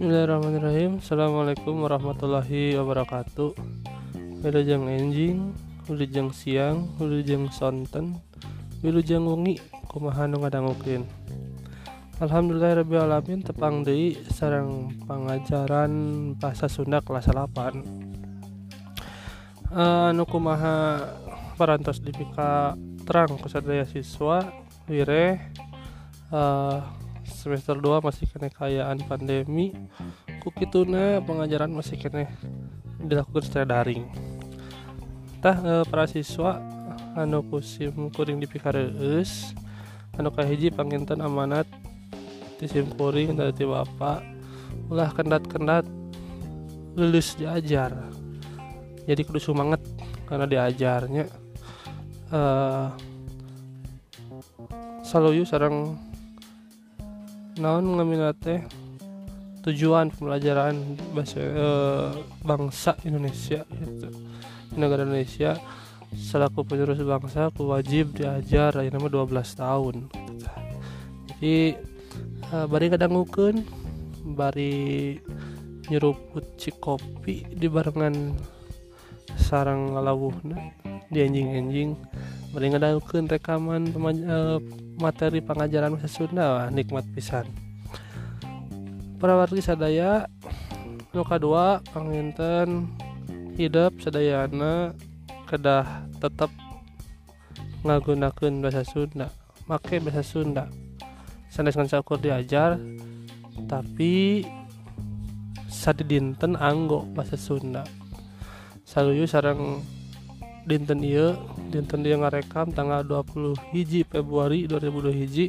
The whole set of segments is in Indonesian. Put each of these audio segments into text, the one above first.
Bismillahirrahmanirrahim. Assalamualaikum warahmatullahi wabarakatuh. Wilujeng enjing Wilujeng siang Wilujeng sonten Wilujeng wengi Kumaha nu ngadangukeun Alhamdulillahirrahmanirrahim Tepang deui sarang pangajaran bahasa Sunda kelas 8 uh, Anu kumaha parantos dipika terang kusadaya siswa Wire uh, semester 2 masih kena kayaan pandemi. Kukituna pengajaran masih kena dilakukan secara daring. Tah e, para siswa anu kusim kuring dipikareus anu kahiji panginten amanat disim kuring dari bapak ulah kendat-kendat lulus diajar. Jadi kudu semangat karena diajarnya. Uh, selalu sarang naon ngaminat teh tujuan pembelajaran bahasa e, bangsa Indonesia gitu. negara Indonesia selaku penerus bangsa aku wajib diajar yang nama 12 tahun jadi e, bari kadanggukeun bari nyeruput cikopi di barengan sarang ngalawuhna di anjing-anjing bari ngadangukeun rekaman uh, materi pengajaran bahasa Sunda wah, nikmat pisan. Para wargi sadaya nu dua panginten hidup sadayana kedah tetap ngagunakeun bahasa Sunda make bahasa Sunda. Sanes sakur diajar tapi sadi dinten anggo bahasa Sunda. Saluyu sarang dinten iya dinten dia ngarekam tanggal 20 hiji Februari 2020 hiji.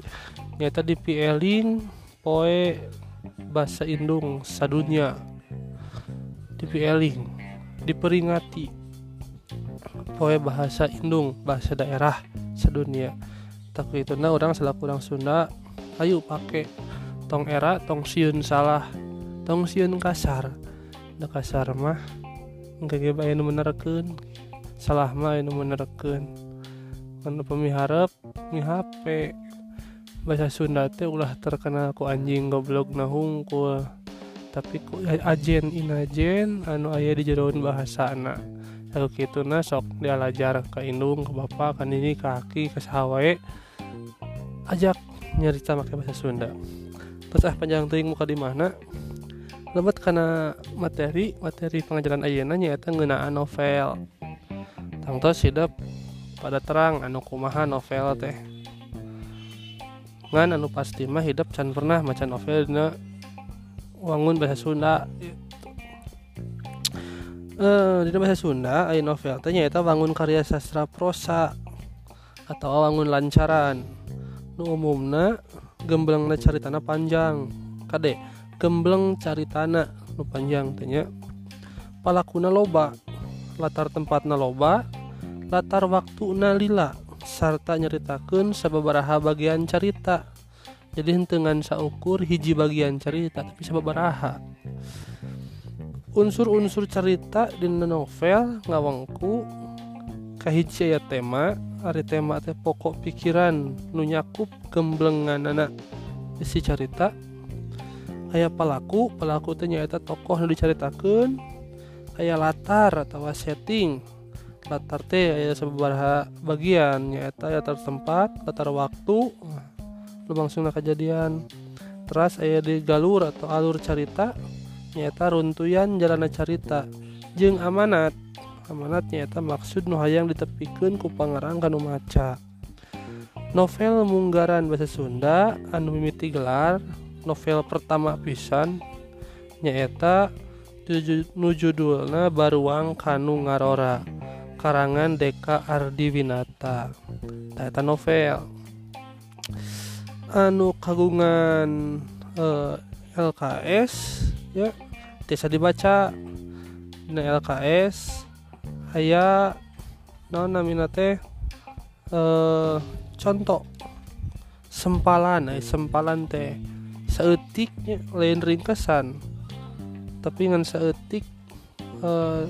Nyata di PLing poe bahasa Indung sadunya. Di PLing diperingati. Poe bahasa Indung bahasa daerah sadunia tapi itu nah orang selaku orang Sunda ayo pakai tong era tong siun salah tong siun kasar. Da kasar mah enggak bayan menerken salah mah anu menerken menu pemiharap mi HP bahasa Sunda teh ulah terkena ku anjing goblok nahungkul. Tapi ku ajen inajen anu ayah di jeroan bahasa anak kalau gitu nah sok dialajar ke indung ke bapak kan ini ke kaki ke sawai ajak nyerita pakai bahasa Sunda. Terus ah panjang ting muka di mana? Lebat karena materi materi pengajaran ayana nyaeta ngenaan novel. Tangtos hidup pada terang anu kumaha novel teh. Ngan anu pasti mah hidup can pernah macan novel dina wangun bahasa Sunda. Eh di bahasa Sunda aya novel teh nyaeta wangun karya sastra prosa atau wangun lancaran. Nu umumna gemblengna caritana panjang. Kade gembleng caritana nu panjang tanya palakuna loba latar tempatna loba latar waktu nalila serta nyeritakan sababaraha bagian cerita jadi hentengan saukur hiji bagian cerita tapi sababaraha unsur-unsur cerita di novel ngawangku kahiji ya tema hari tema teh pokok pikiran nu nyakup gemblengan anak isi cerita aya pelaku pelaku teh tokoh nu diceritakan aya latar atau setting. Latar teh aya sabaraha bagian nyaeta latar tempat latar waktu lu langsung kejadian terus aya di galur atau alur cerita nyata runtuyan jalan cerita jeng amanat amanat nyata maksud nu hayang ditepikeun ku pangarang kanu maca. Novel munggaran bahasa Sunda anu mimiti gelar novel pertama pisan nyaeta nu judulna Baruang Kanu Ngarora. Karangan Deka Ardi Winata. Tata novel. Anu kagungan eh, LKS ya bisa dibaca. Di LKS aya non namina teh? Eh, contoh sempalan eh, sempalan teh. Seetiknya lain ringkesan tapi ngan seetik uh,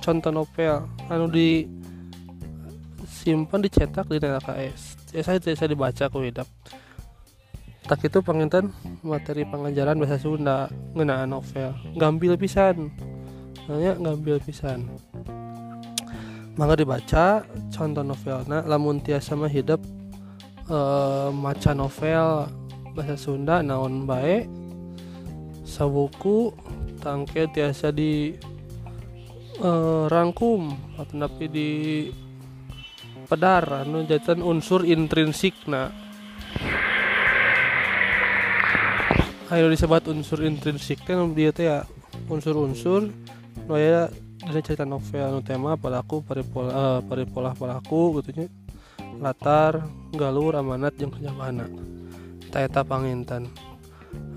contoh novel anu di simpan dicetak di LKS ya saya saya dibaca ku hidup. Tak itu penginten materi pengajaran bahasa Sunda ngenaan novel. Ngambil pisan. Nanya ngambil pisan. Mangga dibaca contoh novelnya lamun tiasa mah hidup eh, maca novel bahasa Sunda naon baik sabuku tangke tiasa di eh, rangkum tapi di pedar anu jatan unsur intrinsik nah ayo disebut unsur intrinsik kan dia teh ya unsur-unsur. No ya dari cerita novel anu tema pelaku paripola uh, paripola pelaku gitu nya. Latar galur amanat jeung kejabana ta eta panginten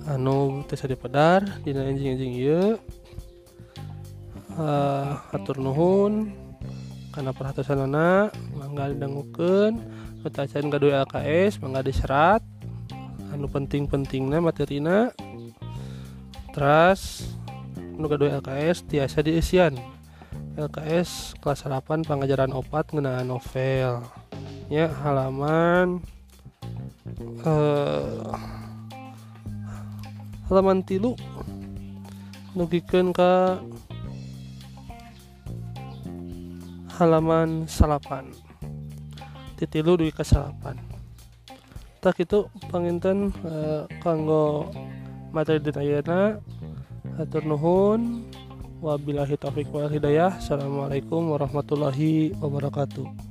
anu teh di pedar dina anjing-anjing ieu. Uh, atur nuhun. Karena perhatian mangga didangukeun Metacan kedua LKS mangga diserat. Anu penting-pentingnya materina. Terus anu kedua LKS tiasa diisian LKS kelas 8 pengajaran opat ngenaan novel. Ya halaman eh, halaman tilu. Nugikan ke halaman salapan. Titilu dugi ke salapan. Tak itu panginten uh, kanggo materi dinayana. Atur nuhun. Wabillahi taufiq wal hidayah. Assalamualaikum warahmatullahi wabarakatuh